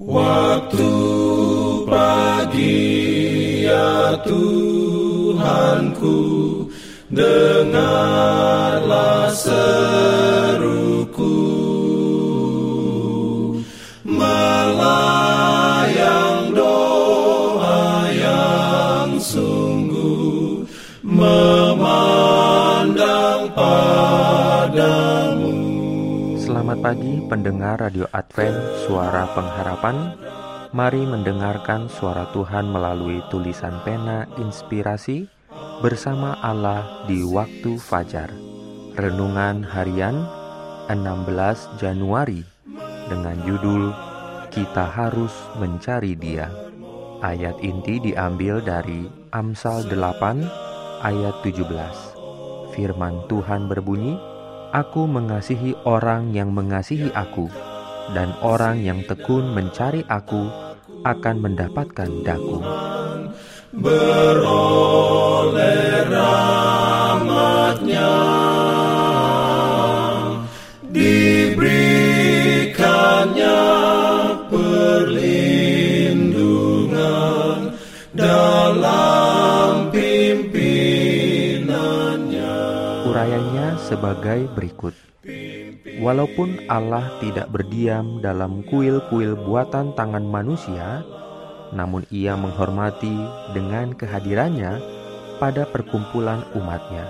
Waktu pagi ya Tuhanku Dengarlah Selamat pagi pendengar Radio Advent Suara Pengharapan. Mari mendengarkan suara Tuhan melalui tulisan pena inspirasi Bersama Allah di waktu fajar. Renungan harian 16 Januari Dengan judul Kita harus mencari dia Ayat inti diambil dari Amsal 8 ayat 17 Firman Tuhan berbunyi, Aku mengasihi orang yang mengasihi aku, dan orang yang tekun mencari aku akan mendapatkan daku. Beroleh rahmatnya Urayanya sebagai berikut. Walaupun Allah tidak berdiam dalam kuil-kuil buatan tangan manusia, namun ia menghormati dengan kehadirannya pada perkumpulan umatnya.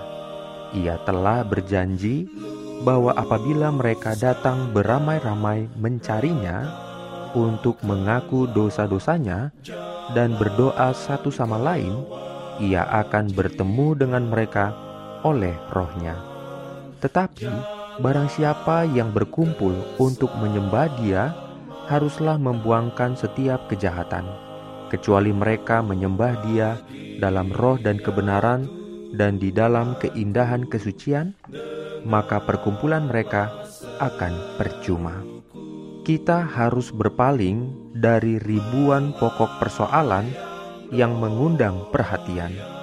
Ia telah berjanji bahwa apabila mereka datang beramai-ramai mencarinya untuk mengaku dosa-dosanya dan berdoa satu sama lain, ia akan bertemu dengan mereka oleh rohnya. Tetapi barang siapa yang berkumpul untuk menyembah dia, haruslah membuangkan setiap kejahatan, kecuali mereka menyembah dia dalam roh dan kebenaran dan di dalam keindahan kesucian, maka perkumpulan mereka akan percuma. Kita harus berpaling dari ribuan pokok persoalan yang mengundang perhatian.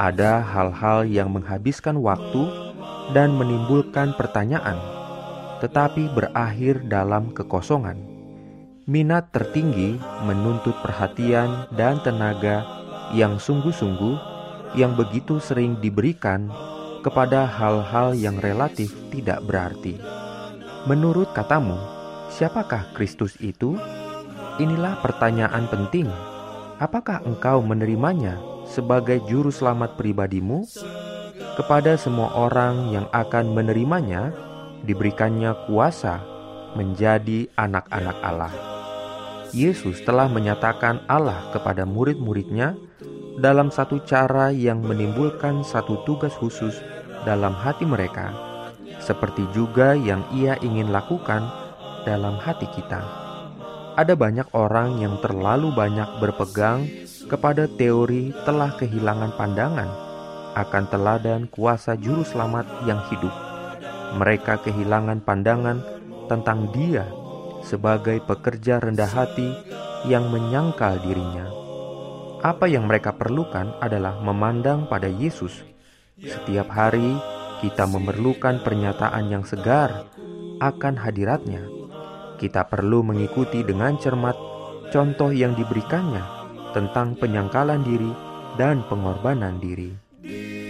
Ada hal-hal yang menghabiskan waktu dan menimbulkan pertanyaan, tetapi berakhir dalam kekosongan. Minat tertinggi menuntut perhatian dan tenaga yang sungguh-sungguh, yang begitu sering diberikan kepada hal-hal yang relatif tidak berarti. Menurut katamu, siapakah Kristus itu? Inilah pertanyaan penting. Apakah engkau menerimanya sebagai juru selamat pribadimu? Kepada semua orang yang akan menerimanya, diberikannya kuasa menjadi anak-anak Allah. Yesus telah menyatakan Allah kepada murid-muridnya dalam satu cara yang menimbulkan satu tugas khusus dalam hati mereka, seperti juga yang ia ingin lakukan dalam hati kita. Ada banyak orang yang terlalu banyak berpegang kepada teori telah kehilangan pandangan akan teladan kuasa juru selamat yang hidup. Mereka kehilangan pandangan tentang dia sebagai pekerja rendah hati yang menyangkal dirinya. Apa yang mereka perlukan adalah memandang pada Yesus. Setiap hari kita memerlukan pernyataan yang segar akan hadiratnya. Kita perlu mengikuti dengan cermat contoh yang diberikannya tentang penyangkalan diri dan pengorbanan diri.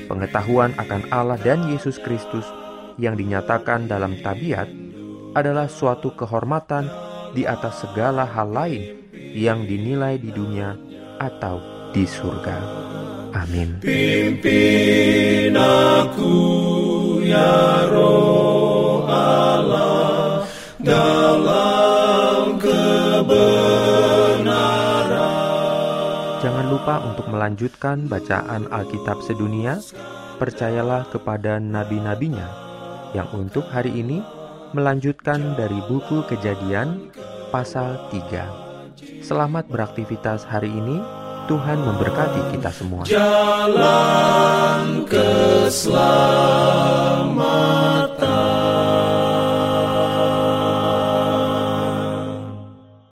Pengetahuan akan Allah dan Yesus Kristus yang dinyatakan dalam tabiat adalah suatu kehormatan di atas segala hal lain yang dinilai di dunia atau di surga. Amin. Pimpin aku ya Jangan lupa untuk melanjutkan bacaan Alkitab sedunia. Percayalah kepada nabi-nabinya yang untuk hari ini melanjutkan dari buku Kejadian pasal 3. Selamat beraktivitas hari ini. Tuhan memberkati kita semua. Jalan keselamatan